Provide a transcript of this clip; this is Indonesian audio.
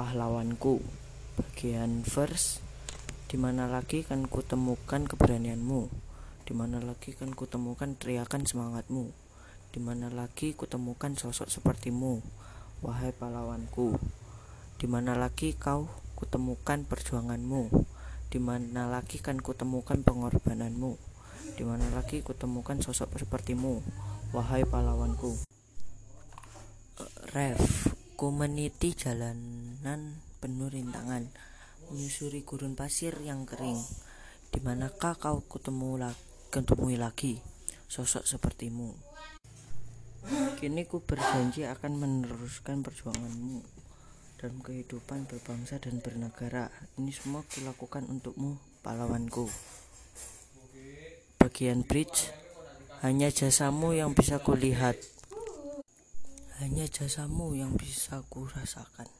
pahlawanku. Bagian verse di mana lagi kan kutemukan keberanianmu? Di mana lagi kan kutemukan teriakan semangatmu? Di mana lagi kutemukan sosok sepertimu wahai pahlawanku? Di mana lagi kau kutemukan perjuanganmu? Di mana lagi kan kutemukan pengorbananmu? Di mana lagi kutemukan sosok sepertimu wahai pahlawanku? Ref Ku meniti jalanan penuh rintangan Menyusuri gurun pasir yang kering. Di manakah kau ketemu lagi, ketemui lagi Sosok sepertimu? Kini ku berjanji akan meneruskan perjuanganmu Dalam kehidupan berbangsa dan bernegara. Ini semua kulakukan untukmu pahlawanku. Bagian bridge Hanya jasamu yang bisa kulihat. Hanya jasamu yang bisa kurasakan.